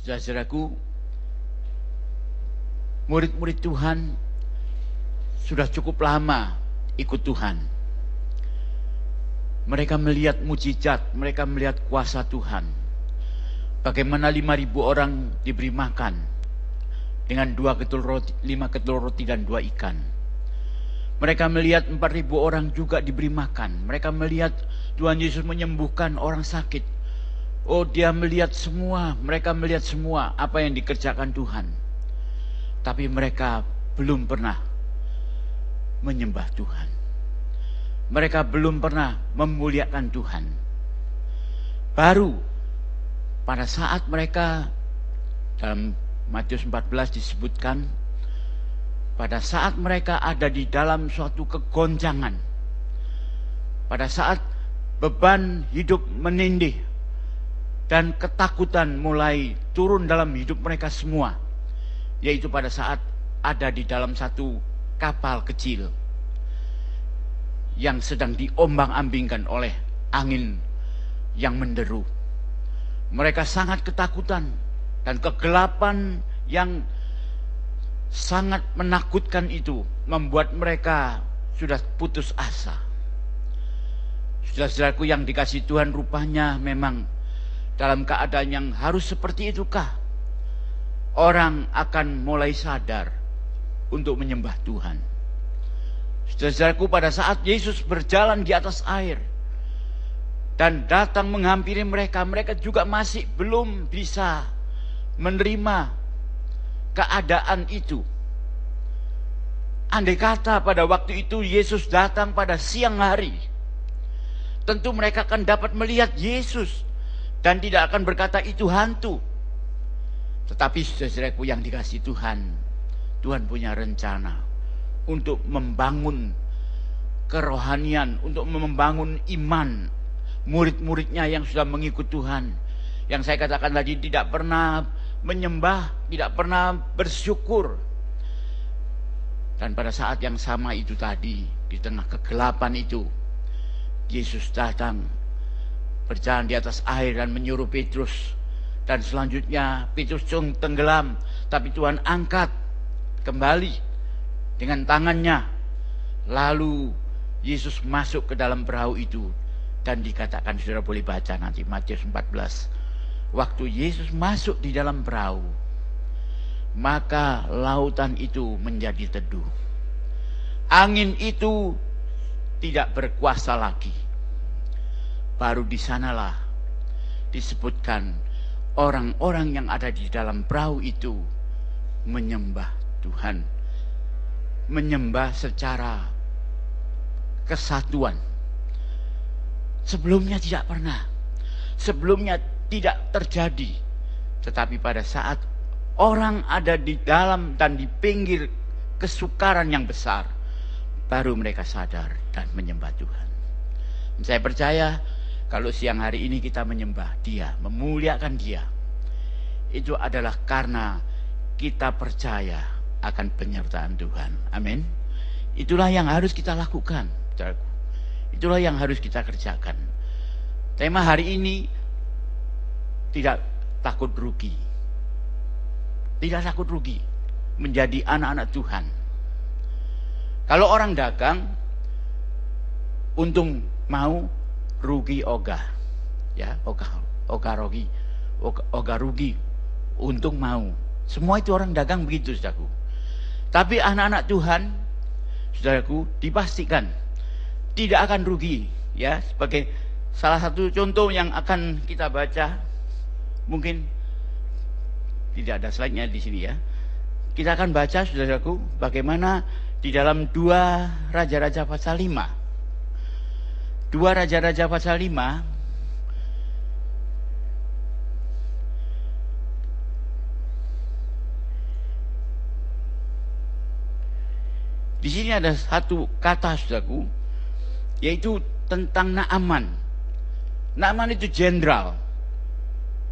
Saudara-saudaraku, murid-murid Tuhan sudah cukup lama ikut Tuhan. Mereka melihat mujizat, mereka melihat kuasa Tuhan. Bagaimana lima ribu orang diberi makan dengan dua ketul roti, lima ketul roti dan dua ikan. Mereka melihat empat ribu orang juga diberi makan. Mereka melihat Tuhan Yesus menyembuhkan orang sakit. Oh dia melihat semua, mereka melihat semua apa yang dikerjakan Tuhan. Tapi mereka belum pernah menyembah Tuhan. Mereka belum pernah memuliakan Tuhan. Baru pada saat mereka dalam Matius 14 disebutkan pada saat mereka ada di dalam suatu kegoncangan. Pada saat beban hidup menindih dan ketakutan mulai turun dalam hidup mereka semua. Yaitu pada saat ada di dalam satu kapal kecil yang sedang diombang-ambingkan oleh angin yang menderu. Mereka sangat ketakutan dan kegelapan yang sangat menakutkan itu membuat mereka sudah putus asa. Saudara-saudaraku yang dikasih Tuhan rupanya memang dalam keadaan yang harus seperti itukah orang akan mulai sadar untuk menyembah Tuhan. Saudaraku pada saat Yesus berjalan di atas air dan datang menghampiri mereka, mereka juga masih belum bisa menerima keadaan itu. Andai kata pada waktu itu Yesus datang pada siang hari, tentu mereka akan dapat melihat Yesus dan tidak akan berkata itu hantu. Tetapi saudaraku yang dikasih Tuhan, Tuhan punya rencana untuk membangun kerohanian, untuk membangun iman murid-muridnya yang sudah mengikut Tuhan. Yang saya katakan tadi tidak pernah menyembah, tidak pernah bersyukur. Dan pada saat yang sama itu tadi, di tengah kegelapan itu, Yesus datang berjalan di atas air dan menyuruh Petrus. Dan selanjutnya Petrus tenggelam, tapi Tuhan angkat kembali dengan tangannya. Lalu Yesus masuk ke dalam perahu itu dan dikatakan saudara boleh baca nanti Matius 14. Waktu Yesus masuk di dalam perahu, maka lautan itu menjadi teduh. Angin itu tidak berkuasa lagi. Baru di sanalah disebutkan orang-orang yang ada di dalam perahu itu menyembah Tuhan menyembah secara kesatuan. Sebelumnya tidak pernah. Sebelumnya tidak terjadi. Tetapi pada saat orang ada di dalam dan di pinggir kesukaran yang besar, baru mereka sadar dan menyembah Tuhan. saya percaya kalau siang hari ini kita menyembah Dia, memuliakan Dia, itu adalah karena kita percaya akan penyertaan Tuhan. Amin. Itulah yang harus kita lakukan. Itulah yang harus kita kerjakan. Tema hari ini tidak takut rugi. Tidak takut rugi menjadi anak-anak Tuhan. Kalau orang dagang untung mau rugi ogah. Ya, ogah ogah rugi. Ogah, rugi untung mau semua itu orang dagang begitu, saudaraku. Tapi anak-anak Tuhan, saudaraku, dipastikan tidak akan rugi. Ya, sebagai salah satu contoh yang akan kita baca, mungkin tidak ada slide-nya di sini ya. Kita akan baca, saudaraku, bagaimana di dalam dua Raja-Raja pasal 5. Dua Raja-Raja pasal 5 Di sini ada satu kata saudaraku yaitu tentang Naaman. Naaman itu jenderal,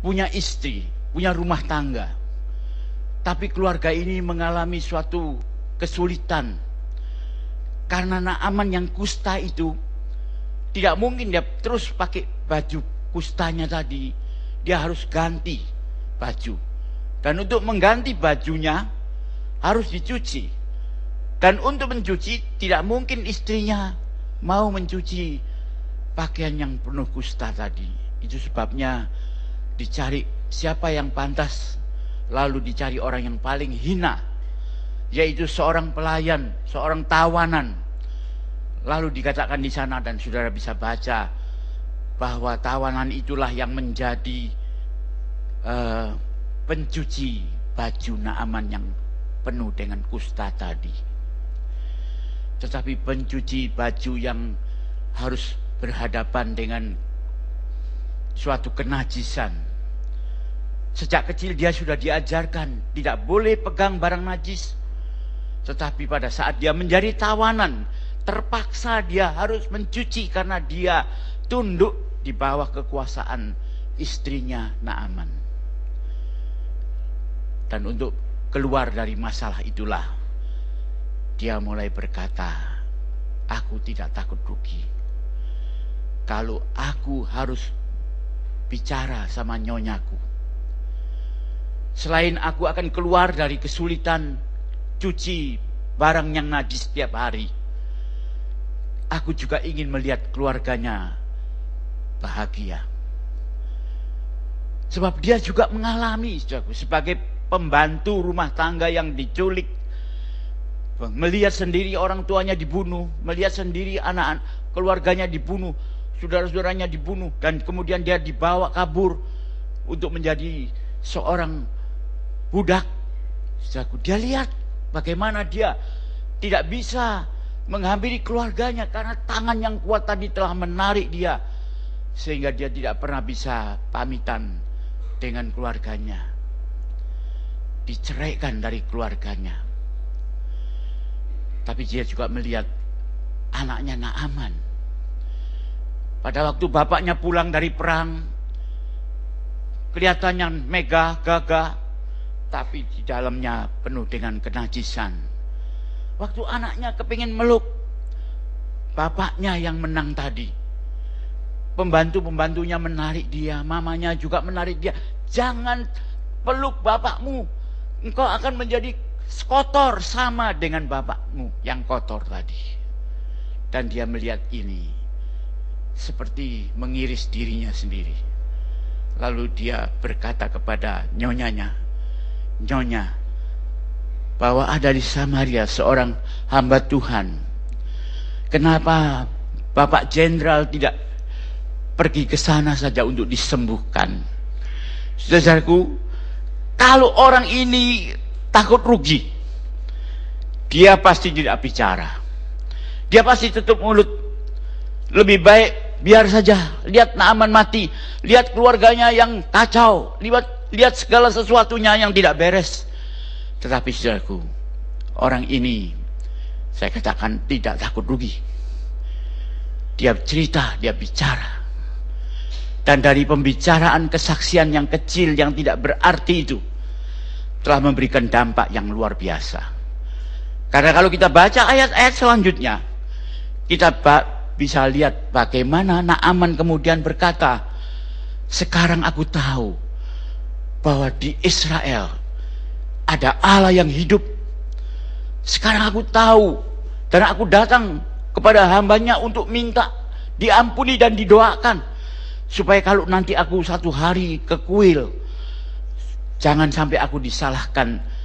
punya istri, punya rumah tangga. Tapi keluarga ini mengalami suatu kesulitan. Karena Naaman yang kusta itu tidak mungkin dia terus pakai baju kustanya tadi. Dia harus ganti baju. Dan untuk mengganti bajunya harus dicuci. Dan untuk mencuci tidak mungkin istrinya mau mencuci pakaian yang penuh kusta tadi. Itu sebabnya dicari siapa yang pantas lalu dicari orang yang paling hina yaitu seorang pelayan, seorang tawanan. Lalu dikatakan di sana dan saudara bisa baca bahwa tawanan itulah yang menjadi uh, pencuci baju Naaman yang penuh dengan kusta tadi. Tetapi pencuci baju yang harus berhadapan dengan suatu kenajisan. Sejak kecil dia sudah diajarkan tidak boleh pegang barang najis. Tetapi pada saat dia menjadi tawanan, terpaksa dia harus mencuci karena dia tunduk di bawah kekuasaan istrinya Naaman. Dan untuk keluar dari masalah itulah dia mulai berkata, aku tidak takut rugi. Kalau aku harus bicara sama nyonyaku. Selain aku akan keluar dari kesulitan cuci barang yang najis setiap hari. Aku juga ingin melihat keluarganya bahagia. Sebab dia juga mengalami sebagai pembantu rumah tangga yang diculik. Melihat sendiri orang tuanya dibunuh, melihat sendiri anak keluarganya dibunuh, saudara-saudaranya dibunuh dan kemudian dia dibawa kabur untuk menjadi seorang budak. Dia lihat bagaimana dia tidak bisa menghampiri keluarganya karena tangan yang kuat tadi telah menarik dia sehingga dia tidak pernah bisa pamitan dengan keluarganya diceraikan dari keluarganya. Tapi dia juga melihat anaknya Naaman. Pada waktu bapaknya pulang dari perang, kelihatannya megah, gagah, tapi di dalamnya penuh dengan kenajisan. Waktu anaknya kepingin meluk bapaknya yang menang tadi, pembantu-pembantunya menarik dia, mamanya juga menarik dia. Jangan peluk bapakmu, engkau akan menjadi kotor sama dengan bapakmu yang kotor tadi. Dan dia melihat ini seperti mengiris dirinya sendiri. Lalu dia berkata kepada nyonyanya, Nyonya, bahwa ada di Samaria seorang hamba Tuhan. Kenapa Bapak Jenderal tidak pergi ke sana saja untuk disembuhkan? Saudaraku, kalau orang ini takut rugi, dia pasti tidak bicara. Dia pasti tutup mulut. Lebih baik biar saja lihat Naaman mati, lihat keluarganya yang kacau, lihat lihat segala sesuatunya yang tidak beres. Tetapi saudaraku, orang ini saya katakan tidak takut rugi. Dia cerita, dia bicara. Dan dari pembicaraan kesaksian yang kecil yang tidak berarti itu telah memberikan dampak yang luar biasa. Karena kalau kita baca ayat-ayat selanjutnya, kita bisa lihat bagaimana Naaman kemudian berkata, sekarang aku tahu bahwa di Israel ada Allah yang hidup. Sekarang aku tahu dan aku datang kepada hambanya untuk minta diampuni dan didoakan. Supaya kalau nanti aku satu hari ke kuil jangan sampai aku disalahkan.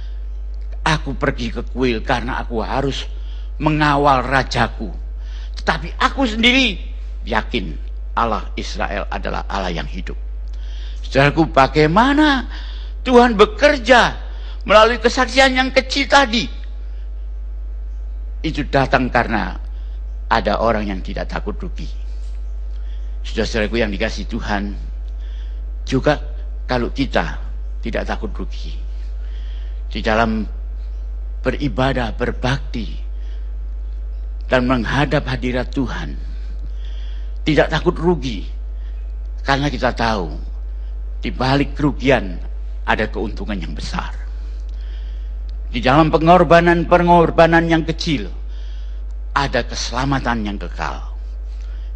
Aku pergi ke kuil karena aku harus mengawal rajaku. Tetapi aku sendiri yakin Allah Israel adalah Allah yang hidup. Saudaraku bagaimana Tuhan bekerja melalui kesaksian yang kecil tadi itu datang karena ada orang yang tidak takut rugi Saudara-saudaraku yang dikasih Tuhan, juga kalau kita tidak takut rugi di dalam beribadah, berbakti, dan menghadap hadirat Tuhan, tidak takut rugi, karena kita tahu di balik kerugian ada keuntungan yang besar. Di dalam pengorbanan-pengorbanan yang kecil, ada keselamatan yang kekal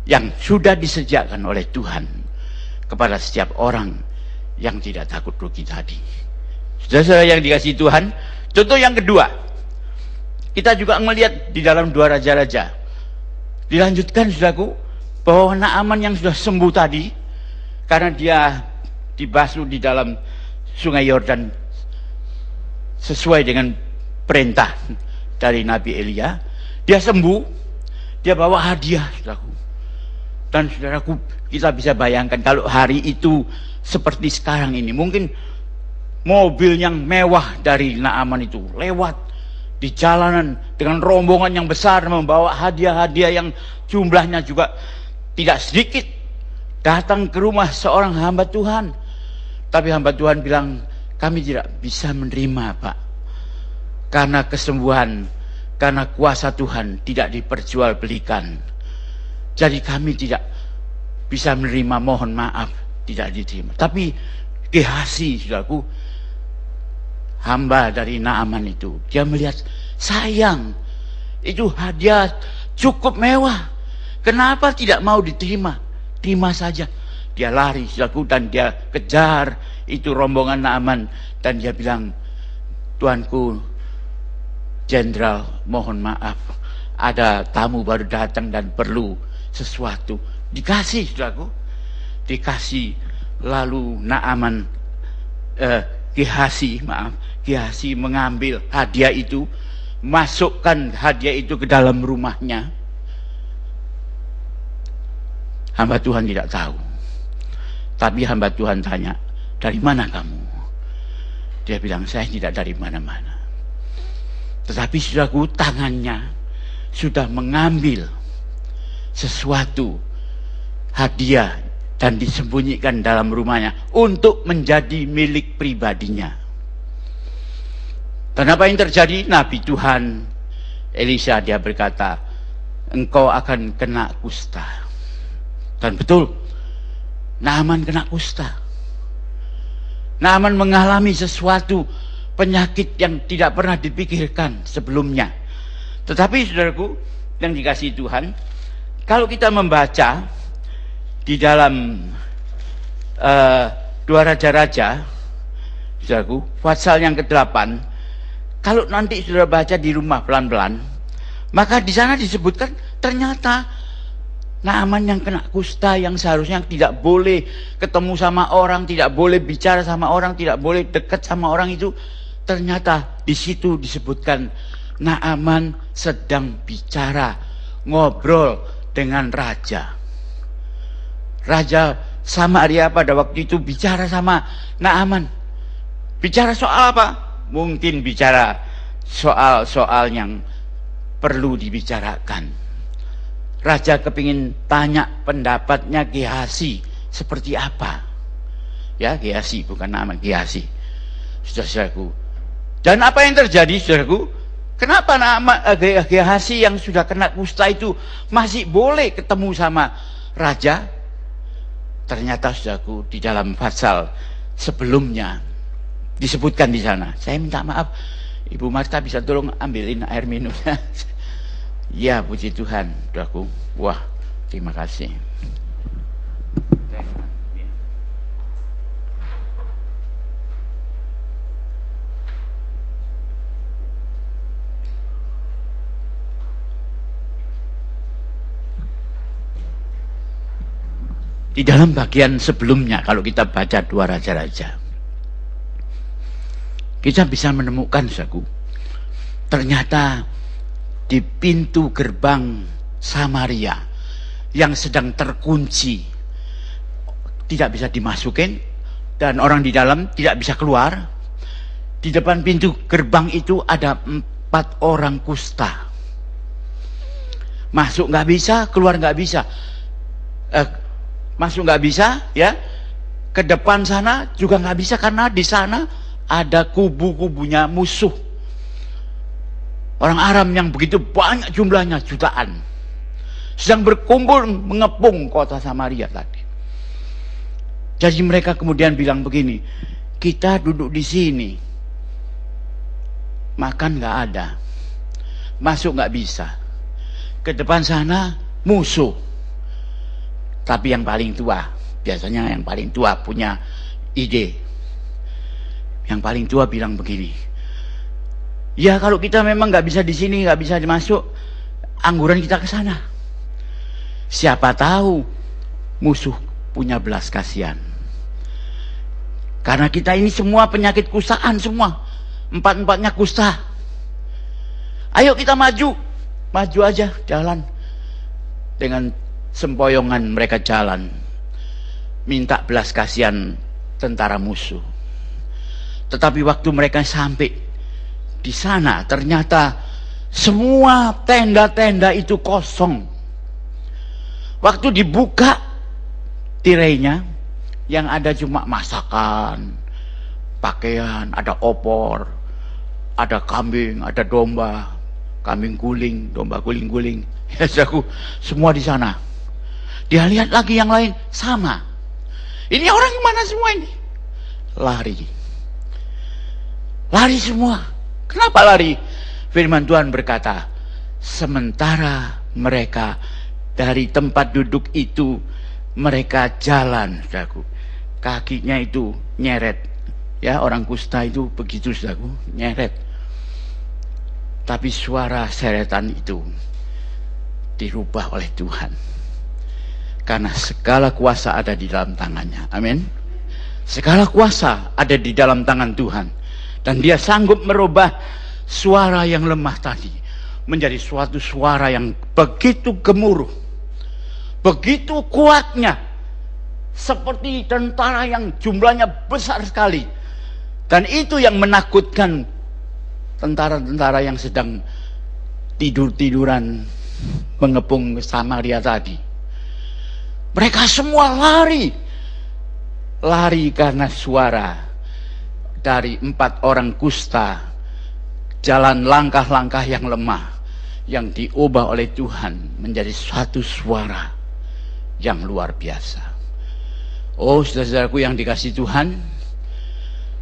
yang sudah disediakan oleh Tuhan kepada setiap orang yang tidak takut rugi tadi. Saudara-saudara yang dikasih Tuhan, contoh yang kedua, kita juga melihat di dalam dua raja-raja. Dilanjutkan, saudaraku, bahwa Naaman yang sudah sembuh tadi, karena dia dibasuh di dalam sungai Yordan sesuai dengan perintah dari Nabi Elia, dia sembuh, dia bawa hadiah, saudaraku. Dan saudaraku, kita bisa bayangkan kalau hari itu seperti sekarang ini, mungkin mobil yang mewah dari Naaman itu lewat di jalanan dengan rombongan yang besar membawa hadiah-hadiah yang jumlahnya juga tidak sedikit. Datang ke rumah seorang hamba Tuhan. Tapi hamba Tuhan bilang kami tidak bisa menerima Pak karena kesembuhan karena kuasa Tuhan tidak diperjualbelikan jadi kami tidak bisa menerima mohon maaf tidak diterima tapi Gehasi saudaraku hamba dari Naaman itu. Dia melihat sayang itu hadiah cukup mewah. Kenapa tidak mau diterima? Terima saja. Dia lari dan dia kejar itu rombongan Naaman dan dia bilang, Tuanku Jenderal mohon maaf ada tamu baru datang dan perlu sesuatu. Dikasih saudaraku. Dikasih lalu Naaman eh, Gehasi, maaf, Gehasi mengambil hadiah itu, masukkan hadiah itu ke dalam rumahnya. Hamba Tuhan tidak tahu. Tapi hamba Tuhan tanya, dari mana kamu? Dia bilang, saya tidak dari mana-mana. Tetapi saudaraku, tangannya sudah mengambil sesuatu hadiah dan disembunyikan dalam rumahnya untuk menjadi milik pribadinya. Dan apa yang terjadi? Nabi Tuhan Elisa dia berkata, engkau akan kena kusta. Dan betul, Naaman kena kusta. Naaman mengalami sesuatu penyakit yang tidak pernah dipikirkan sebelumnya. Tetapi saudaraku yang dikasih Tuhan, kalau kita membaca di dalam uh, dua raja-raja, saudaraku, pasal yang ke-8, kalau nanti sudah baca di rumah pelan-pelan, maka di sana disebutkan ternyata Naaman yang kena kusta yang seharusnya tidak boleh ketemu sama orang, tidak boleh bicara sama orang, tidak boleh dekat sama orang itu ternyata di situ disebutkan Naaman sedang bicara, ngobrol dengan raja. Raja Samaria pada waktu itu bicara sama Naaman. Bicara soal apa? Mungkin bicara soal-soal yang perlu dibicarakan. Raja kepingin tanya pendapatnya Gehasi seperti apa. Ya, Gehasi bukan nama Gehasi. Saudara-saudaraku. Dan apa yang terjadi, saudaraku? Kenapa nama eh, Gehasi yang sudah kena kusta itu masih boleh ketemu sama raja? Ternyata saudaraku di dalam pasal sebelumnya disebutkan di sana. Saya minta maaf, Ibu Marta bisa tolong ambilin air minumnya. ya puji Tuhan, saudaraku. Wah, terima kasih. Di dalam bagian sebelumnya kalau kita baca dua raja-raja. Kita bisa menemukan saku. Ternyata di pintu gerbang Samaria yang sedang terkunci tidak bisa dimasukin dan orang di dalam tidak bisa keluar. Di depan pintu gerbang itu ada empat orang kusta. Masuk nggak bisa, keluar nggak bisa. Eh, masuk nggak bisa ya ke depan sana juga nggak bisa karena di sana ada kubu-kubunya musuh orang Aram yang begitu banyak jumlahnya jutaan sedang berkumpul mengepung kota Samaria tadi jadi mereka kemudian bilang begini kita duduk di sini makan nggak ada masuk nggak bisa ke depan sana musuh tapi yang paling tua, biasanya yang paling tua punya ide. Yang paling tua bilang begini. Ya kalau kita memang nggak bisa di sini, nggak bisa masuk, angguran kita ke sana. Siapa tahu musuh punya belas kasihan. Karena kita ini semua penyakit kustaan semua. Empat-empatnya kusta. Ayo kita maju. Maju aja jalan. Dengan sempoyongan mereka jalan. Minta belas kasihan tentara musuh. Tetapi waktu mereka sampai di sana ternyata semua tenda-tenda itu kosong. Waktu dibuka tirainya yang ada cuma masakan, pakaian, ada opor, ada kambing, ada domba, kambing guling, domba guling-guling. Ya, aku semua di sana. Dia lihat lagi yang lain sama. Ini orang mana semua ini? Lari. Lari semua. Kenapa lari? Firman Tuhan berkata, sementara mereka dari tempat duduk itu mereka jalan, saudaraku. Kakinya itu nyeret. Ya, orang kusta itu begitu, saudaraku, nyeret. Tapi suara seretan itu dirubah oleh Tuhan. Karena segala kuasa ada di dalam tangannya. Amin. Segala kuasa ada di dalam tangan Tuhan. Dan dia sanggup merubah suara yang lemah tadi menjadi suatu suara yang begitu gemuruh, begitu kuatnya, seperti tentara yang jumlahnya besar sekali, dan itu yang menakutkan tentara-tentara yang sedang tidur-tiduran mengepung Samaria tadi. Mereka semua lari, lari karena suara dari empat orang kusta jalan langkah-langkah yang lemah yang diubah oleh Tuhan menjadi suatu suara yang luar biasa. Oh, saudara-saudaraku yang dikasih Tuhan,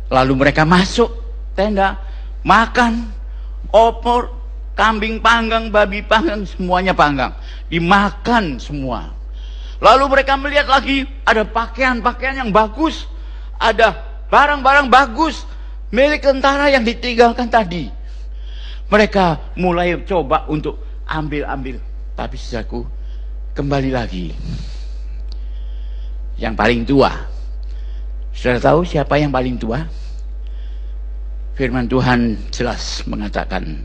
lalu mereka masuk tenda, makan, opor, kambing panggang, babi panggang, semuanya panggang, dimakan semua. Lalu mereka melihat lagi ada pakaian-pakaian yang bagus, ada barang-barang bagus milik tentara yang ditinggalkan tadi. Mereka mulai coba untuk ambil-ambil. Tapi saudaraku, kembali lagi. Yang paling tua. Sudah tahu siapa yang paling tua? Firman Tuhan jelas mengatakan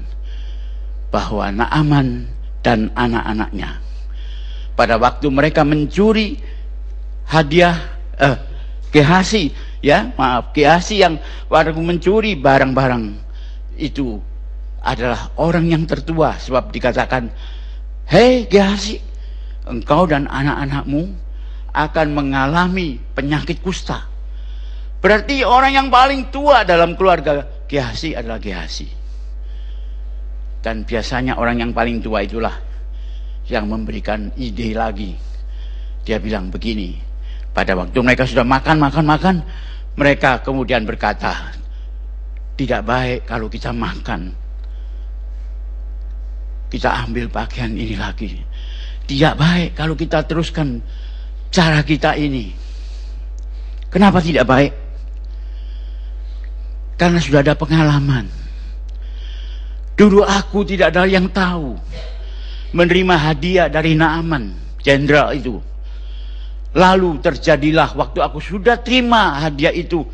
bahwa Naaman dan anak-anaknya pada waktu mereka mencuri hadiah eh, Gehasi ya maaf. Gehasi yang waktu mencuri barang-barang itu adalah orang yang tertua sebab dikatakan hei Gehazi engkau dan anak-anakmu akan mengalami penyakit kusta. Berarti orang yang paling tua dalam keluarga Gehazi adalah Gehazi dan biasanya orang yang paling tua itulah yang memberikan ide lagi. Dia bilang begini pada waktu mereka sudah makan makan makan mereka kemudian berkata tidak baik kalau kita makan kita ambil pakaian ini lagi. Tidak baik kalau kita teruskan cara kita ini. Kenapa tidak baik? Karena sudah ada pengalaman. Dulu aku tidak ada yang tahu. Menerima hadiah dari Naaman, jenderal itu. Lalu terjadilah waktu aku sudah terima hadiah itu.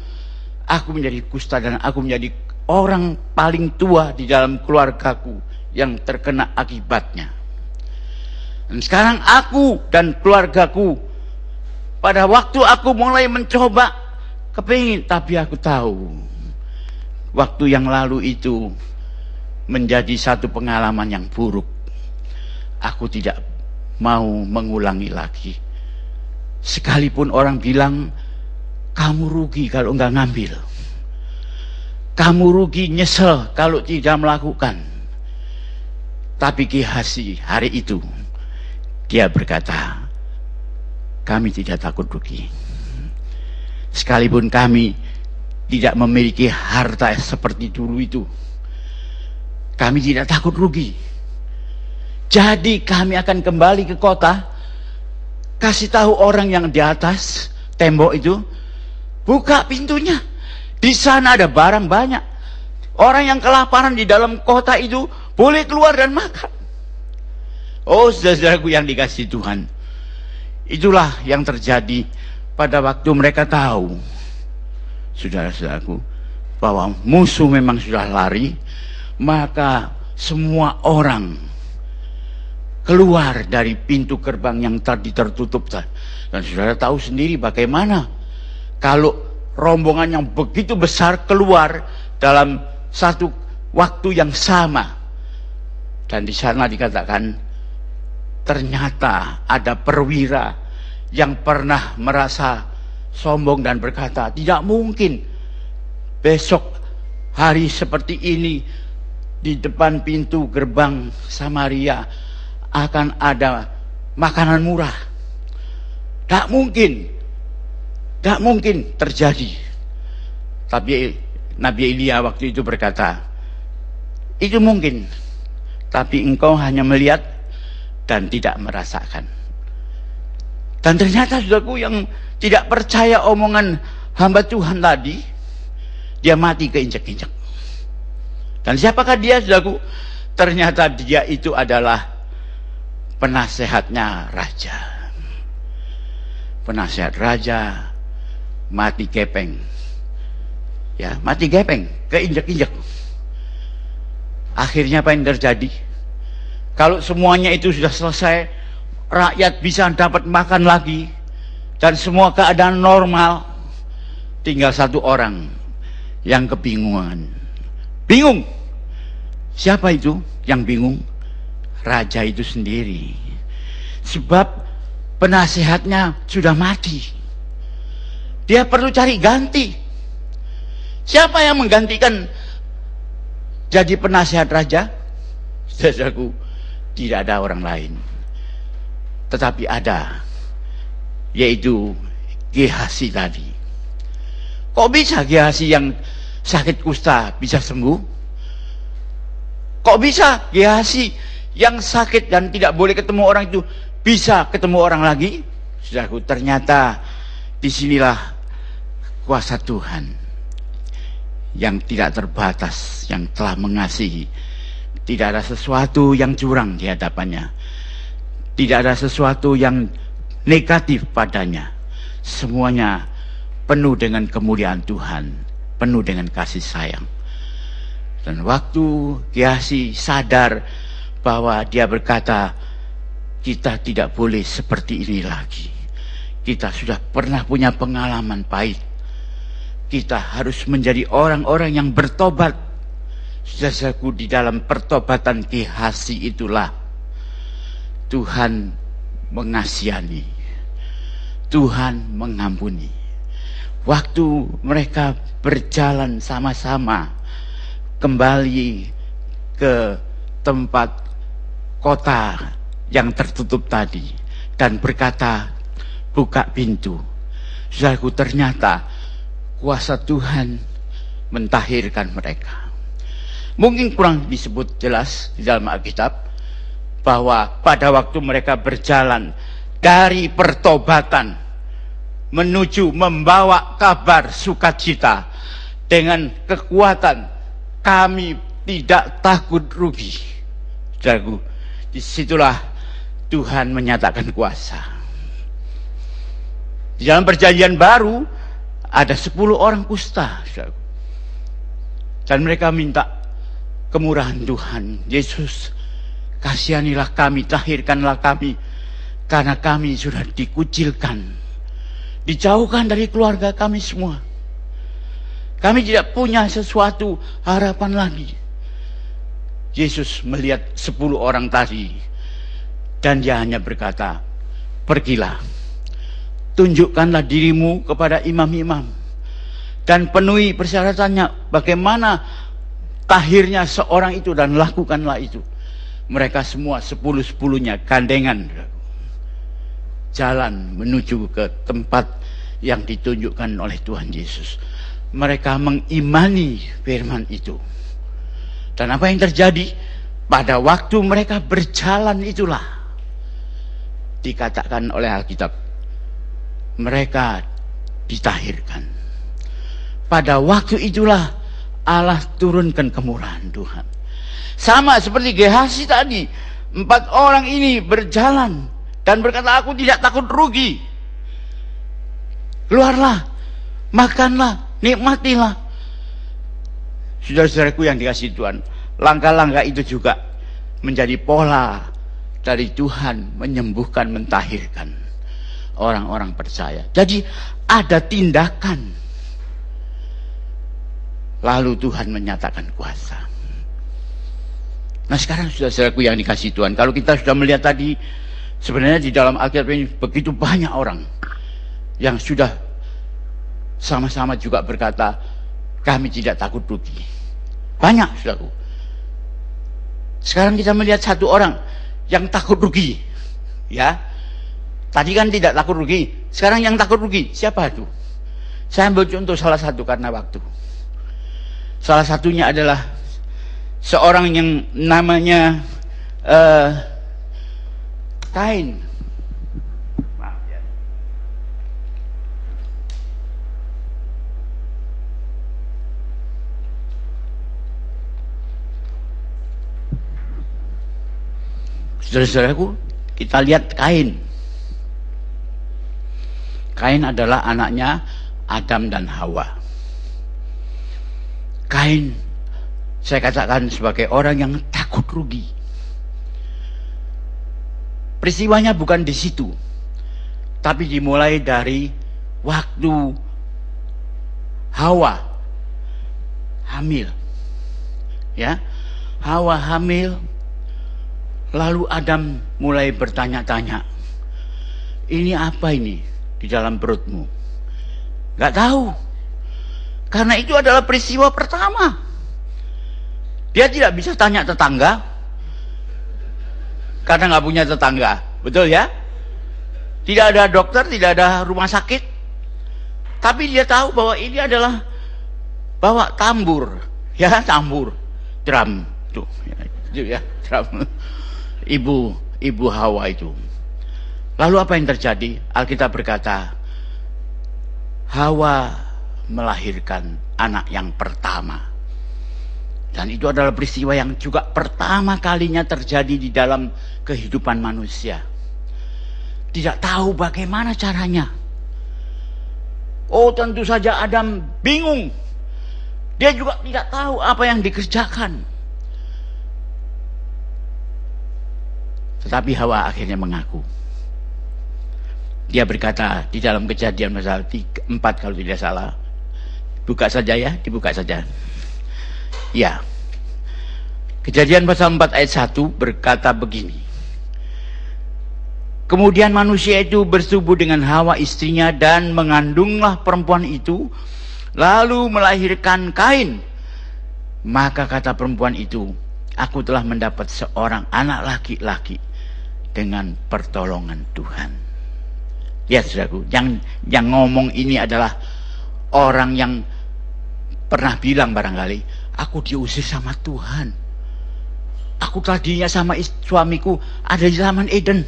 Aku menjadi kusta dan aku menjadi orang paling tua di dalam keluargaku yang terkena akibatnya. Dan sekarang aku dan keluargaku pada waktu aku mulai mencoba kepingin tapi aku tahu waktu yang lalu itu menjadi satu pengalaman yang buruk. Aku tidak mau mengulangi lagi. Sekalipun orang bilang kamu rugi kalau enggak ngambil. Kamu rugi nyesel kalau tidak melakukan. Tapi Ki Hasi hari itu dia berkata, kami tidak takut rugi. Sekalipun kami tidak memiliki harta seperti dulu itu, kami tidak takut rugi. Jadi kami akan kembali ke kota, kasih tahu orang yang di atas tembok itu, buka pintunya. Di sana ada barang banyak. Orang yang kelaparan di dalam kota itu boleh keluar dan makan. Oh saudaraku yang dikasih Tuhan. Itulah yang terjadi pada waktu mereka tahu. Saudara-saudaraku. Bahwa musuh memang sudah lari. Maka semua orang keluar dari pintu gerbang yang tadi tertutup. Dan saudara tahu sendiri bagaimana kalau rombongan yang begitu besar keluar dalam satu waktu yang sama. Dan di sana dikatakan ternyata ada perwira yang pernah merasa sombong dan berkata, tidak mungkin besok hari seperti ini di depan pintu gerbang Samaria akan ada makanan murah. Tak mungkin Gak mungkin terjadi. Tapi Nabi Elia waktu itu berkata, itu mungkin. Tapi engkau hanya melihat dan tidak merasakan. Dan ternyata saudaraku yang tidak percaya omongan hamba Tuhan tadi, dia mati keinjak-injak. Dan siapakah dia saudaraku? Ternyata dia itu adalah penasehatnya raja. Penasehat raja mati gepeng. Ya, mati gepeng, keinjak-injak. Akhirnya apa yang terjadi? Kalau semuanya itu sudah selesai, rakyat bisa dapat makan lagi dan semua keadaan normal, tinggal satu orang yang kebingungan. Bingung. Siapa itu yang bingung? Raja itu sendiri. Sebab penasehatnya sudah mati. Dia perlu cari ganti. Siapa yang menggantikan jadi penasihat raja? Saudaraku, tidak ada orang lain. Tetapi ada, yaitu Gehasi tadi. Kok bisa Gehasi yang sakit kusta bisa sembuh? Kok bisa Gehasi yang sakit dan tidak boleh ketemu orang itu bisa ketemu orang lagi? Saudaraku, ternyata di sinilah kuasa Tuhan yang tidak terbatas, yang telah mengasihi. Tidak ada sesuatu yang curang di hadapannya. Tidak ada sesuatu yang negatif padanya. Semuanya penuh dengan kemuliaan Tuhan, penuh dengan kasih sayang. Dan waktu Kiasi sadar bahwa dia berkata, kita tidak boleh seperti ini lagi. Kita sudah pernah punya pengalaman pahit kita harus menjadi orang-orang yang bertobat. Saudaraku di dalam pertobatan kihasi itulah Tuhan mengasihani. Tuhan mengampuni. Waktu mereka berjalan sama-sama kembali ke tempat kota yang tertutup tadi dan berkata buka pintu. Saudaraku ternyata kuasa Tuhan mentahirkan mereka. Mungkin kurang disebut jelas di dalam Alkitab bahwa pada waktu mereka berjalan dari pertobatan menuju membawa kabar sukacita dengan kekuatan kami tidak takut rugi. Saudaraku, di situlah Tuhan menyatakan kuasa. Di dalam perjanjian baru, ada sepuluh orang kusta. Dan mereka minta kemurahan Tuhan. Yesus, kasihanilah kami, tahirkanlah kami. Karena kami sudah dikucilkan. Dijauhkan dari keluarga kami semua. Kami tidak punya sesuatu harapan lagi. Yesus melihat sepuluh orang tadi. Dan dia hanya berkata, pergilah tunjukkanlah dirimu kepada imam-imam dan penuhi persyaratannya bagaimana tahirnya seorang itu dan lakukanlah itu. Mereka semua sepuluh-sepuluhnya gandengan. Jalan menuju ke tempat yang ditunjukkan oleh Tuhan Yesus. Mereka mengimani firman itu dan apa yang terjadi pada waktu mereka berjalan itulah dikatakan oleh Alkitab mereka ditahirkan. pada waktu itulah Allah turunkan kemurahan Tuhan. Sama seperti Gehasi tadi, empat orang ini berjalan dan berkata, aku tidak takut rugi. Keluarlah, makanlah, nikmatilah. Saudara-saudaraku yang dikasih Tuhan, langkah-langkah itu juga menjadi pola dari Tuhan menyembuhkan, mentahirkan orang-orang percaya. Jadi ada tindakan. Lalu Tuhan menyatakan kuasa. Nah sekarang sudah saudaraku yang dikasih Tuhan. Kalau kita sudah melihat tadi, sebenarnya di dalam Alkitab ini begitu banyak orang yang sudah sama-sama juga berkata kami tidak takut rugi. Banyak saudaraku. Sekarang kita melihat satu orang yang takut rugi. Ya. Tadi kan tidak takut rugi. Sekarang yang takut rugi siapa itu? Saya ambil contoh salah satu karena waktu. Salah satunya adalah seorang yang namanya uh, Kain. Saudara-saudaraku, kita lihat Kain. Kain adalah anaknya Adam dan Hawa. Kain, saya katakan sebagai orang yang takut rugi. Peristiwanya bukan di situ, tapi dimulai dari waktu Hawa hamil. Ya, Hawa hamil Lalu Adam mulai bertanya-tanya, ini apa ini di dalam perutmu? Gak tahu. Karena itu adalah peristiwa pertama. Dia tidak bisa tanya tetangga, karena nggak punya tetangga. Betul ya? Tidak ada dokter, tidak ada rumah sakit. Tapi dia tahu bahwa ini adalah bawa tambur. Ya, tambur. Drum. Tuh, ya, drum ibu ibu Hawa itu. Lalu apa yang terjadi? Alkitab berkata, Hawa melahirkan anak yang pertama. Dan itu adalah peristiwa yang juga pertama kalinya terjadi di dalam kehidupan manusia. Tidak tahu bagaimana caranya. Oh tentu saja Adam bingung. Dia juga tidak tahu apa yang dikerjakan. Tetapi Hawa akhirnya mengaku. Dia berkata di dalam kejadian pasal 4 kalau tidak salah. Buka saja ya, dibuka saja. Ya. Kejadian pasal 4 ayat 1 berkata begini. Kemudian manusia itu bersubuh dengan Hawa istrinya dan mengandunglah perempuan itu lalu melahirkan Kain. Maka kata perempuan itu, aku telah mendapat seorang anak laki-laki dengan pertolongan Tuhan. Ya saudaraku, yang yang ngomong ini adalah orang yang pernah bilang barangkali, aku diusir sama Tuhan. Aku tadinya sama suamiku ada di zaman Eden.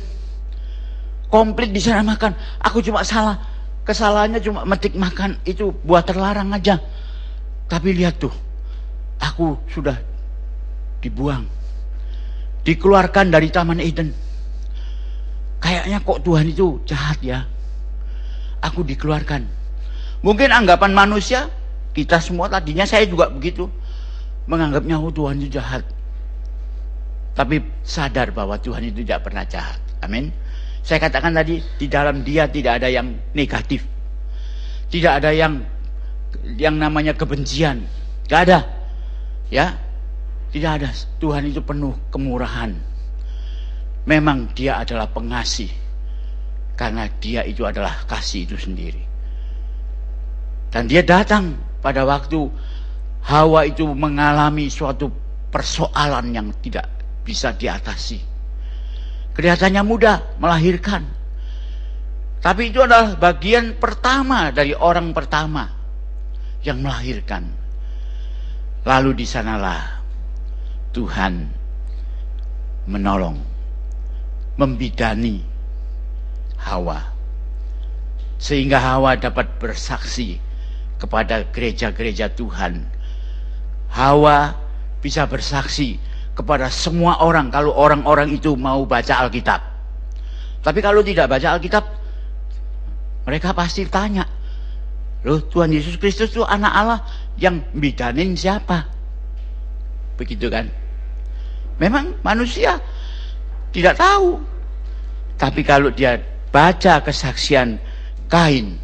Komplit di sana makan. Aku cuma salah. Kesalahannya cuma metik makan itu buat terlarang aja. Tapi lihat tuh, aku sudah dibuang. Dikeluarkan dari Taman Eden kayaknya kok Tuhan itu jahat ya. Aku dikeluarkan. Mungkin anggapan manusia, kita semua tadinya saya juga begitu. Menganggapnya oh Tuhan itu jahat. Tapi sadar bahwa Tuhan itu tidak pernah jahat. Amin. Saya katakan tadi, di dalam dia tidak ada yang negatif. Tidak ada yang yang namanya kebencian. Tidak ada. Ya. Tidak ada. Tuhan itu penuh kemurahan Memang dia adalah pengasih. Karena dia itu adalah kasih itu sendiri. Dan dia datang pada waktu Hawa itu mengalami suatu persoalan yang tidak bisa diatasi. Kelihatannya mudah melahirkan. Tapi itu adalah bagian pertama dari orang pertama yang melahirkan. Lalu di sanalah Tuhan menolong membidani Hawa. Sehingga Hawa dapat bersaksi kepada gereja-gereja Tuhan. Hawa bisa bersaksi kepada semua orang kalau orang-orang itu mau baca Alkitab. Tapi kalau tidak baca Alkitab, mereka pasti tanya, Loh Tuhan Yesus Kristus itu anak Allah yang bidanin siapa? Begitu kan? Memang manusia tidak tahu. Tapi kalau dia baca kesaksian Kain,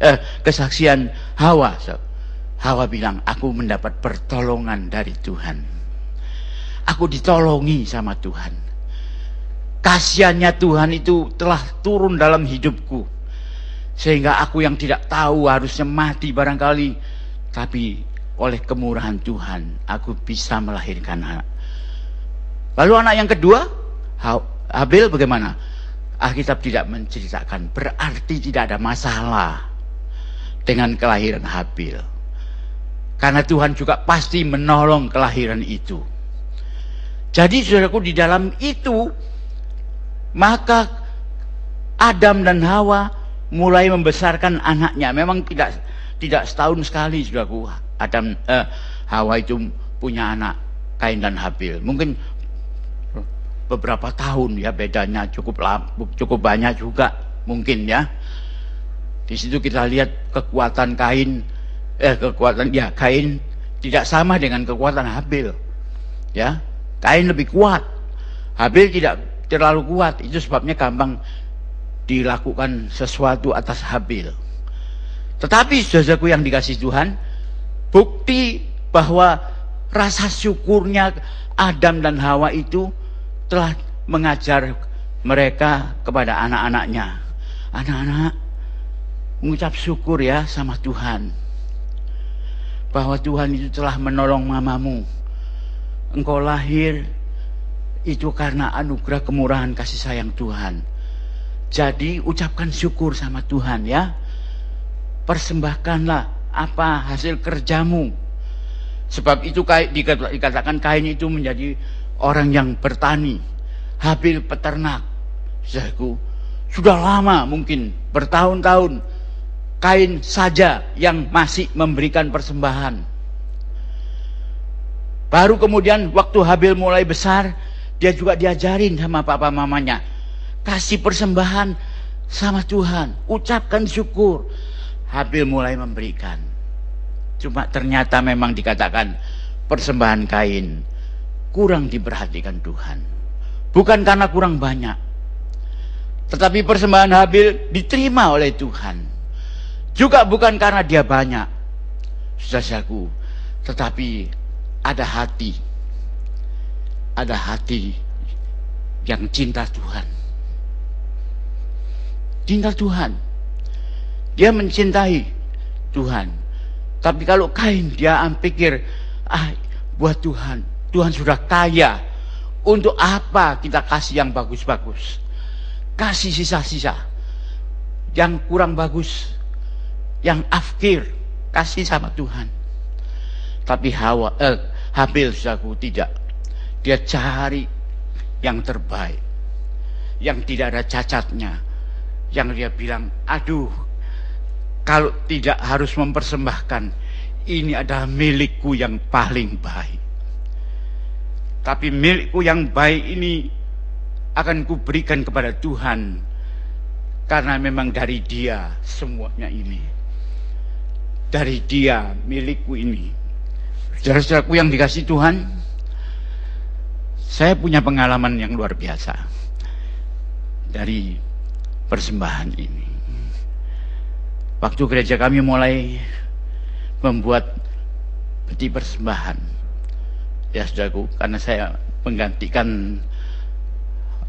eh, kesaksian Hawa, Hawa bilang, aku mendapat pertolongan dari Tuhan. Aku ditolongi sama Tuhan. Kasiannya Tuhan itu telah turun dalam hidupku. Sehingga aku yang tidak tahu harusnya mati barangkali. Tapi oleh kemurahan Tuhan, aku bisa melahirkan anak. Lalu anak yang kedua, Habil bagaimana? Alkitab tidak menceritakan, berarti tidak ada masalah dengan kelahiran Habil. Karena Tuhan juga pasti menolong kelahiran itu. Jadi saudaraku di dalam itu, maka Adam dan Hawa mulai membesarkan anaknya. Memang tidak tidak setahun sekali saudaraku Adam eh, Hawa itu punya anak Kain dan Habil. Mungkin beberapa tahun ya bedanya cukup cukup banyak juga mungkin ya. Di situ kita lihat kekuatan Kain eh kekuatan ya Kain tidak sama dengan kekuatan Habil. Ya. Kain lebih kuat. Habil tidak terlalu kuat. Itu sebabnya gampang dilakukan sesuatu atas Habil. Tetapi saudaraku yang dikasih Tuhan, bukti bahwa rasa syukurnya Adam dan Hawa itu telah mengajar mereka kepada anak-anaknya. Anak-anak, mengucap syukur ya sama Tuhan. Bahwa Tuhan itu telah menolong mamamu. Engkau lahir itu karena anugerah kemurahan kasih sayang Tuhan. Jadi ucapkan syukur sama Tuhan ya. Persembahkanlah apa hasil kerjamu. Sebab itu dikatakan kain itu menjadi orang yang bertani, Habil peternak. Saudaraku, sudah lama mungkin bertahun-tahun kain saja yang masih memberikan persembahan. Baru kemudian waktu Habil mulai besar, dia juga diajarin sama papa mamanya. Kasih persembahan sama Tuhan, ucapkan syukur. Habil mulai memberikan. Cuma ternyata memang dikatakan persembahan kain kurang diperhatikan Tuhan. Bukan karena kurang banyak. Tetapi persembahan Habil diterima oleh Tuhan. Juga bukan karena dia banyak. Saudaraku, tetapi ada hati. Ada hati yang cinta Tuhan. Cinta Tuhan. Dia mencintai Tuhan. Tapi kalau Kain dia pikir, ah buat Tuhan, Tuhan sudah kaya. Untuk apa kita kasih yang bagus-bagus? Kasih sisa-sisa. Yang kurang bagus. Yang afkir. Kasih sama Tuhan. Tapi Hawa, eh, Habil saku tidak. Dia cari yang terbaik. Yang tidak ada cacatnya. Yang dia bilang, aduh, kalau tidak harus mempersembahkan, ini adalah milikku yang paling baik. Tapi milikku yang baik ini akan kuberikan kepada Tuhan. Karena memang dari dia semuanya ini. Dari dia milikku ini. Saudara-saudaraku yang dikasih Tuhan, saya punya pengalaman yang luar biasa dari persembahan ini. Waktu gereja kami mulai membuat peti persembahan, ya saudaraku karena saya menggantikan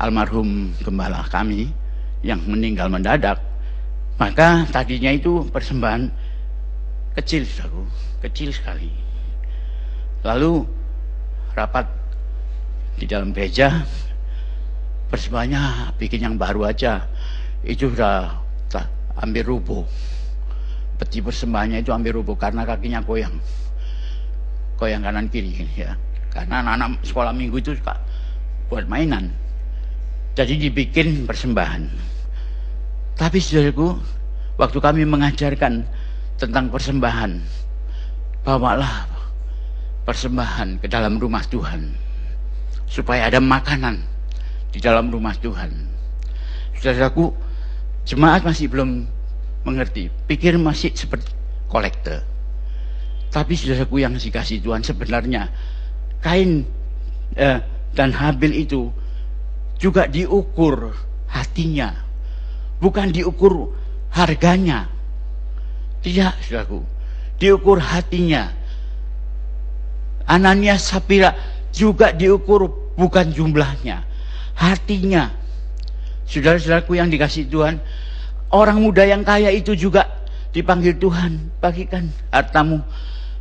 almarhum gembala kami yang meninggal mendadak maka tadinya itu persembahan kecil saudaraku kecil sekali. Lalu rapat di dalam gereja persembahannya bikin yang baru aja. Itu sudah ambil rubuh. Peti persembahannya itu ambil rubuh karena kakinya goyang. Goyang kanan kiri ya karena anak-anak sekolah minggu itu suka buat mainan. Jadi dibikin persembahan. Tapi saudaraku, waktu kami mengajarkan tentang persembahan. Bawalah persembahan ke dalam rumah Tuhan. Supaya ada makanan di dalam rumah Tuhan. Saudaraku, jemaat masih belum mengerti. Pikir masih seperti kolektor. Tapi saudaraku yang dikasih Tuhan sebenarnya Kain eh, dan Habil itu juga diukur hatinya. Bukan diukur harganya. Tidak, saudaraku. Diukur hatinya. Anania Sapira juga diukur bukan jumlahnya. Hatinya. Saudara-saudaraku yang dikasih Tuhan, orang muda yang kaya itu juga dipanggil Tuhan, bagikan hartamu,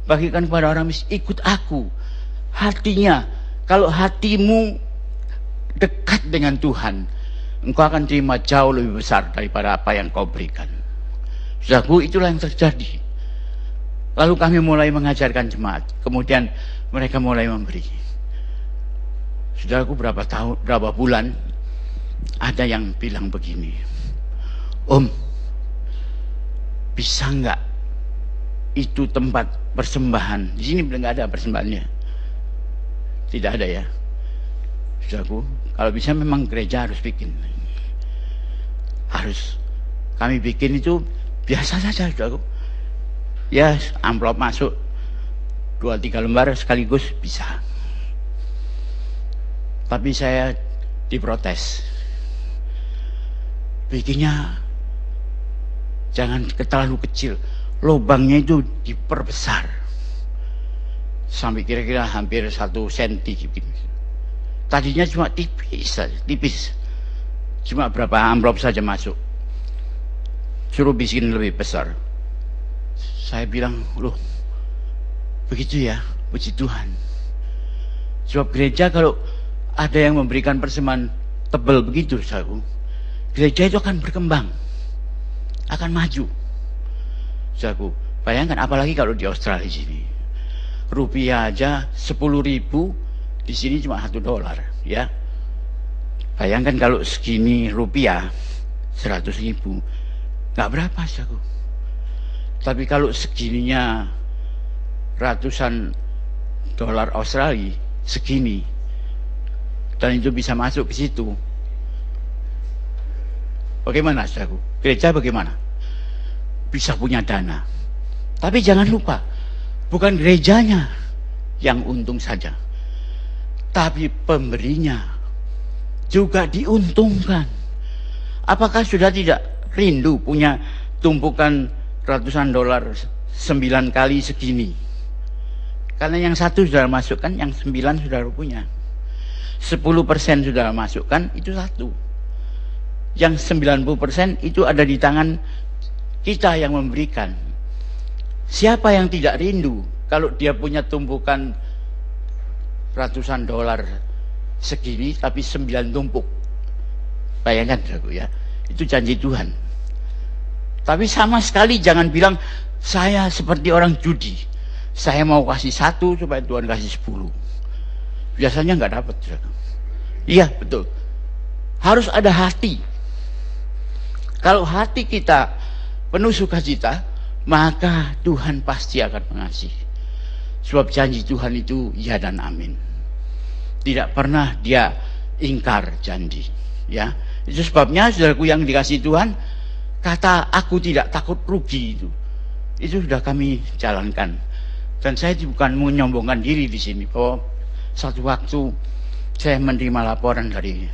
bagikan kepada orang miskin, ikut aku. Hatinya, kalau hatimu dekat dengan Tuhan, engkau akan terima jauh lebih besar daripada apa yang kau berikan. Saudaraku, itulah yang terjadi. Lalu kami mulai mengajarkan jemaat. Kemudian mereka mulai memberi. Saudaraku berapa tahun, berapa bulan ada yang bilang begini. Om, bisa nggak itu tempat persembahan? Di sini belum ada persembahannya. Tidak ada ya. Saudaraku, kalau bisa memang gereja harus bikin. Harus. Kami bikin itu biasa saja, saudaraku. Ya, amplop masuk dua tiga lembar sekaligus bisa. Tapi saya diprotes. Bikinnya jangan terlalu kecil. Lubangnya itu diperbesar. Sampai kira-kira hampir satu senti. Tadinya cuma tipis saja, tipis. Cuma berapa amplop saja masuk. Suruh bikin lebih besar. Saya bilang, loh, begitu ya, puji Tuhan. Sebab gereja kalau ada yang memberikan persembahan tebal begitu, saudaraku, gereja itu akan berkembang, akan maju. Saudaraku, bayangkan apalagi kalau di Australia sini. Rupiah aja 10 ribu, di sini cuma satu dolar, ya. Bayangkan kalau segini rupiah, 100 ribu, nggak berapa, saudaraku. Tapi kalau segininya ratusan dolar Australia segini dan itu bisa masuk ke situ. Bagaimana saudaraku gereja bagaimana? Bisa punya dana. Tapi jangan lupa bukan gerejanya yang untung saja tapi pemberinya juga diuntungkan apakah sudah tidak rindu punya tumpukan ratusan dolar sembilan kali segini karena yang satu sudah masukkan, yang sembilan sudah punya. Sepuluh persen sudah masukkan, itu satu. Yang sembilan puluh persen itu ada di tangan kita yang memberikan. Siapa yang tidak rindu kalau dia punya tumpukan ratusan dolar segini tapi sembilan tumpuk. Bayangkan aku ya, itu janji Tuhan. Tapi sama sekali jangan bilang saya seperti orang judi saya mau kasih satu supaya Tuhan kasih sepuluh. Biasanya nggak dapat. Iya betul. Harus ada hati. Kalau hati kita penuh sukacita, maka Tuhan pasti akan mengasihi. Sebab janji Tuhan itu ya dan amin. Tidak pernah dia ingkar janji. Ya, itu sebabnya saudaraku yang dikasih Tuhan, kata aku tidak takut rugi itu. Itu sudah kami jalankan dan saya bukan menyombongkan diri di sini bahwa satu waktu saya menerima laporan dari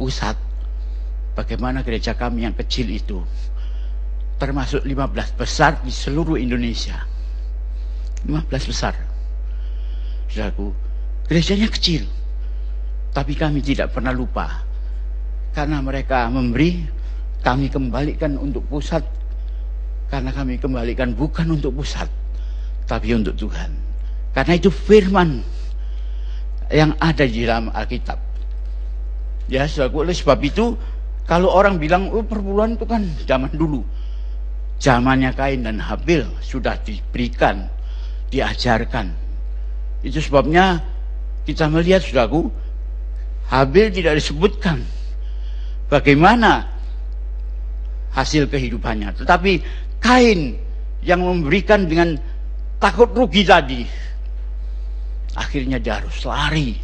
pusat bagaimana gereja kami yang kecil itu termasuk 15 besar di seluruh Indonesia 15 besar Saudaraku gerejanya kecil tapi kami tidak pernah lupa karena mereka memberi kami kembalikan untuk pusat karena kami kembalikan bukan untuk pusat tapi untuk Tuhan. Karena itu firman yang ada di dalam Alkitab. Ya, oleh sebab itu kalau orang bilang oh perpuluhan itu kan zaman dulu. Zamannya Kain dan Habil sudah diberikan, diajarkan. Itu sebabnya kita melihat saudaraku, Habil tidak disebutkan bagaimana hasil kehidupannya. Tetapi Kain yang memberikan dengan takut rugi tadi. Akhirnya dia harus lari.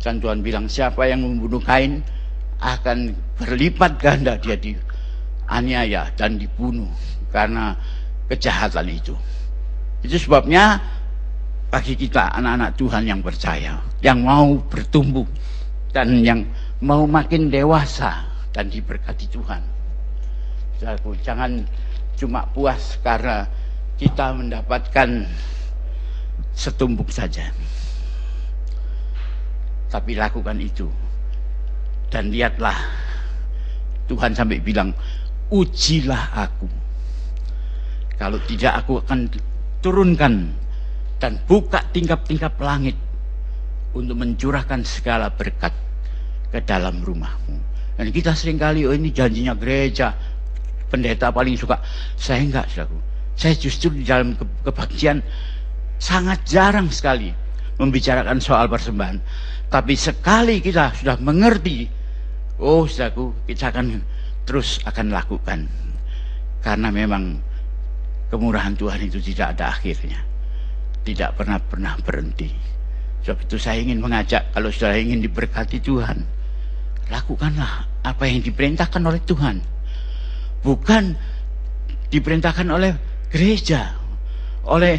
Dan Tuhan bilang siapa yang membunuh Kain akan berlipat ganda dia dianiaya dan dibunuh karena kejahatan itu. Itu sebabnya bagi kita anak-anak Tuhan yang percaya, yang mau bertumbuh dan yang mau makin dewasa dan diberkati Tuhan. Jangan cuma puas karena kita mendapatkan setumpuk saja. Tapi lakukan itu. Dan lihatlah Tuhan sampai bilang, ujilah aku. Kalau tidak aku akan turunkan dan buka tingkap-tingkap langit untuk mencurahkan segala berkat ke dalam rumahmu. Dan kita sering kali, oh ini janjinya gereja, pendeta paling suka. Saya enggak, saudaraku. Saya justru di dalam ke kebaktian sangat jarang sekali membicarakan soal persembahan. Tapi sekali kita sudah mengerti, oh saudaraku, kita akan terus akan lakukan. Karena memang kemurahan Tuhan itu tidak ada akhirnya tidak pernah-pernah berhenti. Sebab itu saya ingin mengajak kalau saudara ingin diberkati Tuhan, lakukanlah apa yang diperintahkan oleh Tuhan. Bukan diperintahkan oleh gereja, oleh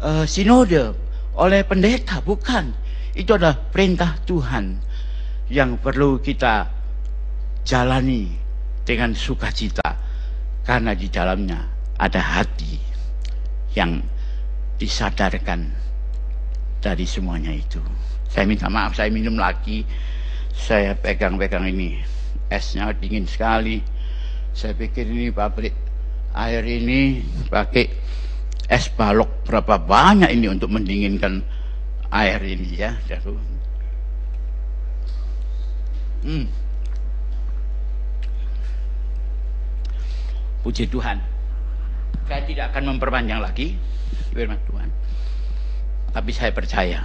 uh, sinode, oleh pendeta, bukan. Itu adalah perintah Tuhan yang perlu kita jalani dengan sukacita karena di dalamnya ada hati yang disadarkan dari semuanya itu. Saya minta maaf, saya minum lagi. Saya pegang-pegang ini. Esnya dingin sekali. Saya pikir ini pabrik air ini pakai es balok berapa banyak ini untuk mendinginkan air ini ya. Hmm. Puji Tuhan. Saya tidak akan memperpanjang lagi firman Tuhan. Tapi saya percaya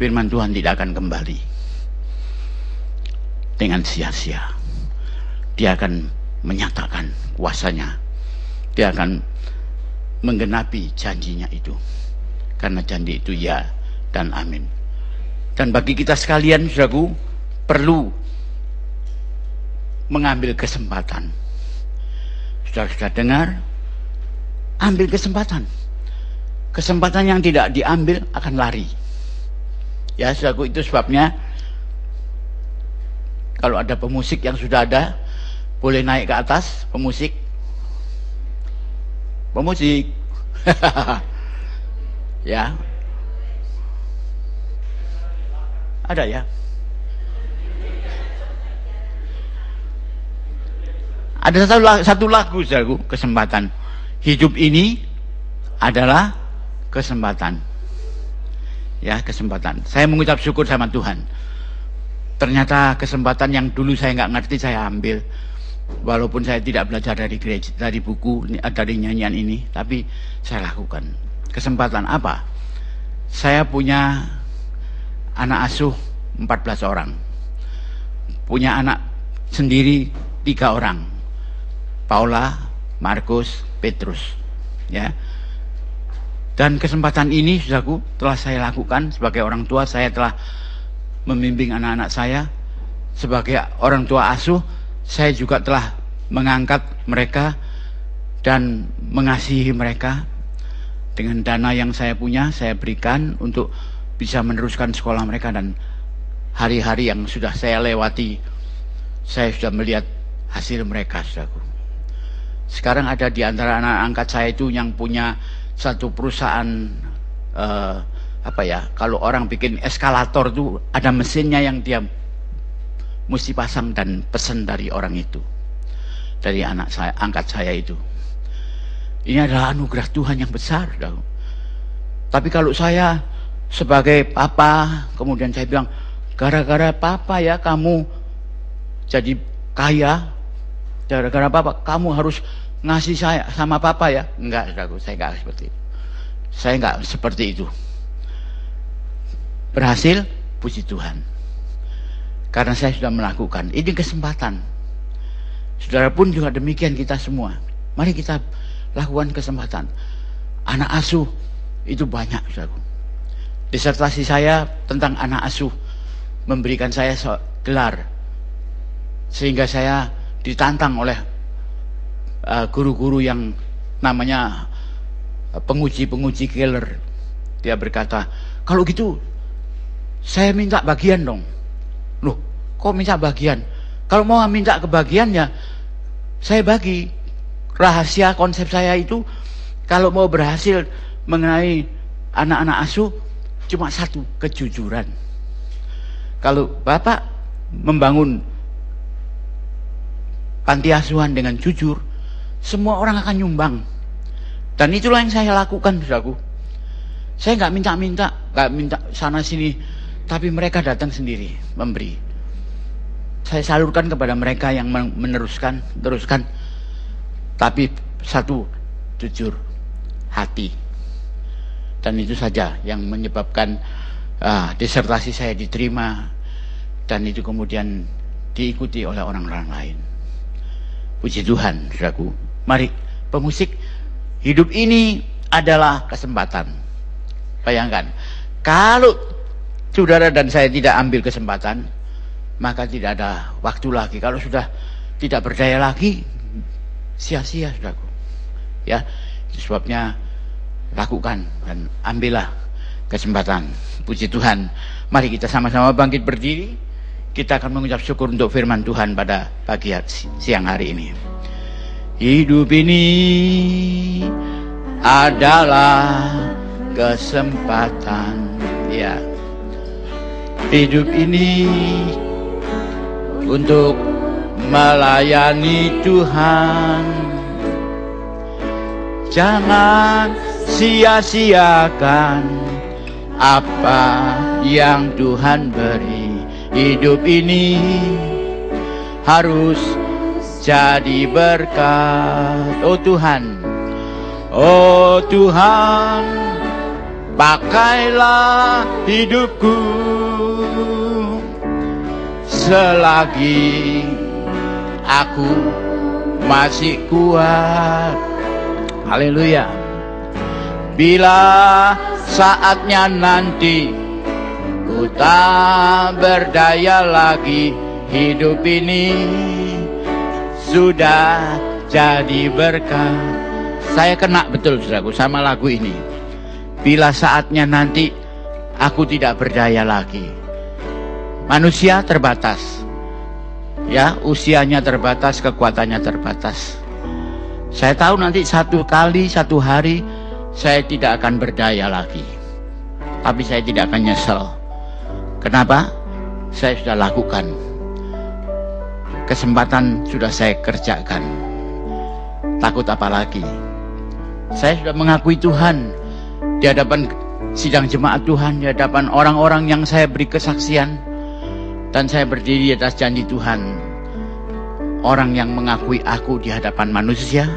firman Tuhan tidak akan kembali dengan sia-sia. Dia akan menyatakan kuasanya. Dia akan menggenapi janjinya itu. Karena janji itu ya dan amin. Dan bagi kita sekalian, saudaraku, perlu mengambil kesempatan sudah dengar, ambil kesempatan. Kesempatan yang tidak diambil akan lari. Ya, saudaraku itu sebabnya kalau ada pemusik yang sudah ada, boleh naik ke atas, pemusik. Pemusik. ya. Ada ya? Ada satu, satu lagu saudaraku, kesempatan. Hidup ini adalah kesempatan. Ya, kesempatan. Saya mengucap syukur sama Tuhan. Ternyata kesempatan yang dulu saya nggak ngerti saya ambil. Walaupun saya tidak belajar dari gereja, dari buku, dari nyanyian ini, tapi saya lakukan. Kesempatan apa? Saya punya anak asuh 14 orang. Punya anak sendiri tiga orang Paula, Markus, Petrus. Ya. Dan kesempatan ini sudahku telah saya lakukan sebagai orang tua saya telah membimbing anak-anak saya sebagai orang tua asuh saya juga telah mengangkat mereka dan mengasihi mereka dengan dana yang saya punya saya berikan untuk bisa meneruskan sekolah mereka dan hari-hari yang sudah saya lewati saya sudah melihat hasil mereka saudaraku sekarang ada di antara anak angkat saya itu yang punya satu perusahaan uh, apa ya? Kalau orang bikin eskalator itu ada mesinnya yang dia mesti pasang dan pesan dari orang itu. Dari anak saya, angkat saya itu. Ini adalah anugerah Tuhan yang besar. Tapi kalau saya sebagai papa, kemudian saya bilang, gara-gara papa ya kamu jadi kaya, gara-gara papa kamu harus ngasih saya sama papa ya? Enggak saudaraku saya enggak seperti itu. Saya enggak seperti itu. Berhasil puji Tuhan. Karena saya sudah melakukan. Ini kesempatan. Saudara pun juga demikian kita semua. Mari kita lakukan kesempatan. Anak asuh itu banyak, saudara. Disertasi saya tentang anak asuh. Memberikan saya gelar. Sehingga saya ditantang oleh uh, guru-guru uh, yang namanya uh, penguji-penguji killer. Dia berkata, kalau gitu saya minta bagian dong. Loh, kok minta bagian? Kalau mau minta kebagian ya saya bagi. Rahasia konsep saya itu kalau mau berhasil mengenai anak-anak asuh cuma satu, kejujuran. Kalau Bapak membangun panti asuhan dengan jujur, semua orang akan nyumbang. Dan itulah yang saya lakukan, saudaraku. Saya nggak minta-minta, nggak minta sana sini, tapi mereka datang sendiri memberi. Saya salurkan kepada mereka yang meneruskan, teruskan. Tapi satu, jujur, hati. Dan itu saja yang menyebabkan uh, disertasi saya diterima dan itu kemudian diikuti oleh orang-orang lain. Puji Tuhan, saudaraku. Mari, pemusik, hidup ini adalah kesempatan. Bayangkan, kalau saudara dan saya tidak ambil kesempatan, maka tidak ada waktu lagi. Kalau sudah tidak berdaya lagi, sia-sia, saudaraku. Ya, sebabnya lakukan dan ambillah kesempatan. Puji Tuhan. Mari kita sama-sama bangkit berdiri. Kita akan mengucap syukur untuk firman Tuhan pada pagi siang hari ini. Hidup ini adalah kesempatan ya. Hidup ini untuk melayani Tuhan. Jangan sia-siakan apa yang Tuhan beri hidup ini harus jadi berkat. Oh Tuhan, oh Tuhan, pakailah hidupku selagi aku masih kuat. Haleluya. Bila saatnya nanti Tak berdaya lagi hidup ini. Sudah jadi berkah. Saya kena betul saudaraku sama lagu ini. Bila saatnya nanti aku tidak berdaya lagi. Manusia terbatas. Ya usianya terbatas, kekuatannya terbatas. Saya tahu nanti satu kali, satu hari Saya tidak akan berdaya lagi. Tapi saya tidak akan nyesel Kenapa? Saya sudah lakukan. Kesempatan sudah saya kerjakan. Takut apa lagi? Saya sudah mengakui Tuhan di hadapan sidang jemaat Tuhan, di hadapan orang-orang yang saya beri kesaksian. Dan saya berdiri di atas janji Tuhan. Orang yang mengakui aku di hadapan manusia,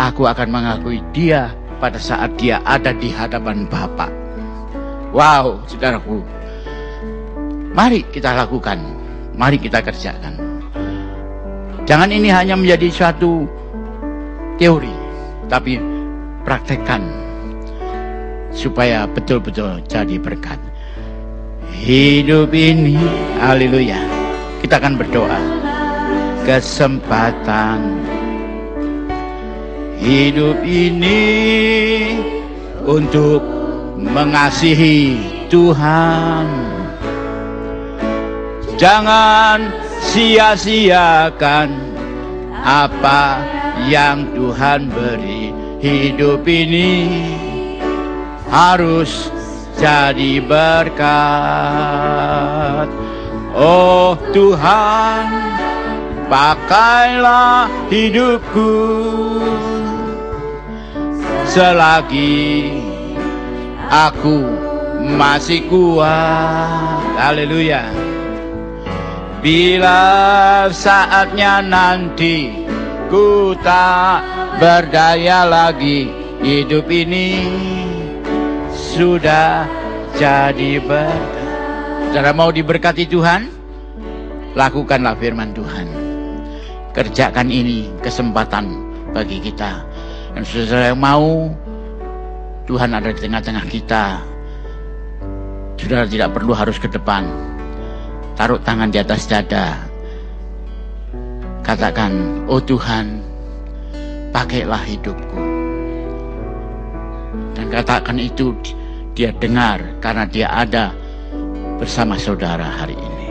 aku akan mengakui dia pada saat dia ada di hadapan Bapa. Wow, saudaraku, Mari kita lakukan, mari kita kerjakan. Jangan ini hanya menjadi suatu teori, tapi praktekkan supaya betul-betul jadi berkat. Hidup ini, haleluya. Kita akan berdoa. Kesempatan hidup ini untuk mengasihi Tuhan Jangan sia-siakan apa yang Tuhan beri hidup ini harus jadi berkat. Oh Tuhan, pakailah hidupku selagi aku masih kuat. Haleluya. Bila saatnya nanti ku tak berdaya lagi Hidup ini sudah jadi berkat Cara mau diberkati Tuhan? Lakukanlah firman Tuhan kerjakan ini kesempatan bagi kita. Dan saudara yang mau Tuhan ada di tengah-tengah kita. Saudara tidak perlu harus ke depan. Taruh tangan di atas dada. Katakan, oh Tuhan, pakailah hidupku. Dan katakan itu dia dengar karena dia ada bersama saudara hari ini.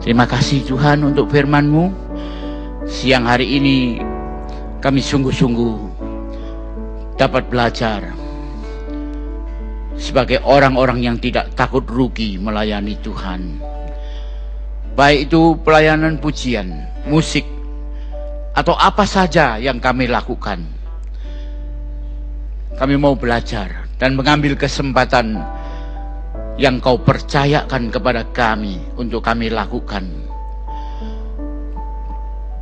Terima kasih Tuhan untuk firman-Mu. Siang hari ini kami sungguh-sungguh dapat belajar sebagai orang-orang yang tidak takut rugi melayani Tuhan. Baik itu pelayanan pujian, musik, atau apa saja yang kami lakukan. Kami mau belajar dan mengambil kesempatan yang kau percayakan kepada kami untuk kami lakukan.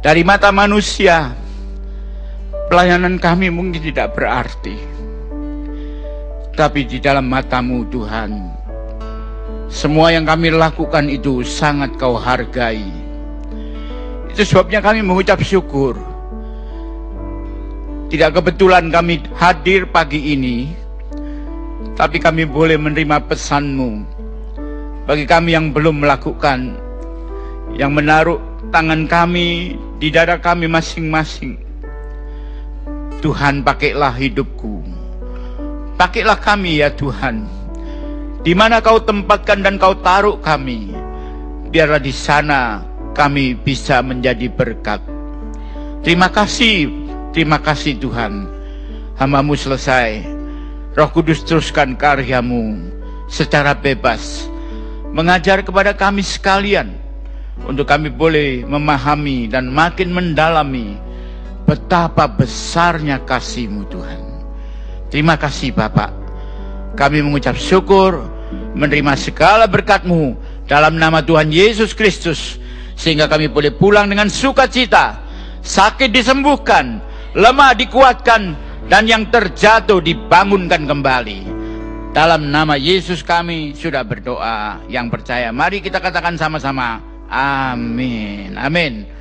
Dari mata manusia, pelayanan kami mungkin tidak berarti. Tapi di dalam matamu Tuhan, semua yang kami lakukan itu sangat kau hargai. Itu sebabnya kami mengucap syukur. Tidak kebetulan kami hadir pagi ini, tapi kami boleh menerima pesanmu. Bagi kami yang belum melakukan, yang menaruh tangan kami di dada kami masing-masing. Tuhan pakailah hidupku. Pakailah kami ya Tuhan. Di mana kau tempatkan dan kau taruh kami. Biarlah di sana kami bisa menjadi berkat. Terima kasih Terima kasih Tuhan. Hamamu selesai. Roh Kudus teruskan karyamu secara bebas. Mengajar kepada kami sekalian. Untuk kami boleh memahami dan makin mendalami betapa besarnya kasihmu Tuhan. Terima kasih Bapak. Kami mengucap syukur menerima segala berkatmu dalam nama Tuhan Yesus Kristus. Sehingga kami boleh pulang dengan sukacita. Sakit disembuhkan, lemah dikuatkan, dan yang terjatuh dibangunkan kembali. Dalam nama Yesus kami sudah berdoa. Yang percaya, mari kita katakan sama-sama. Amin. Amin.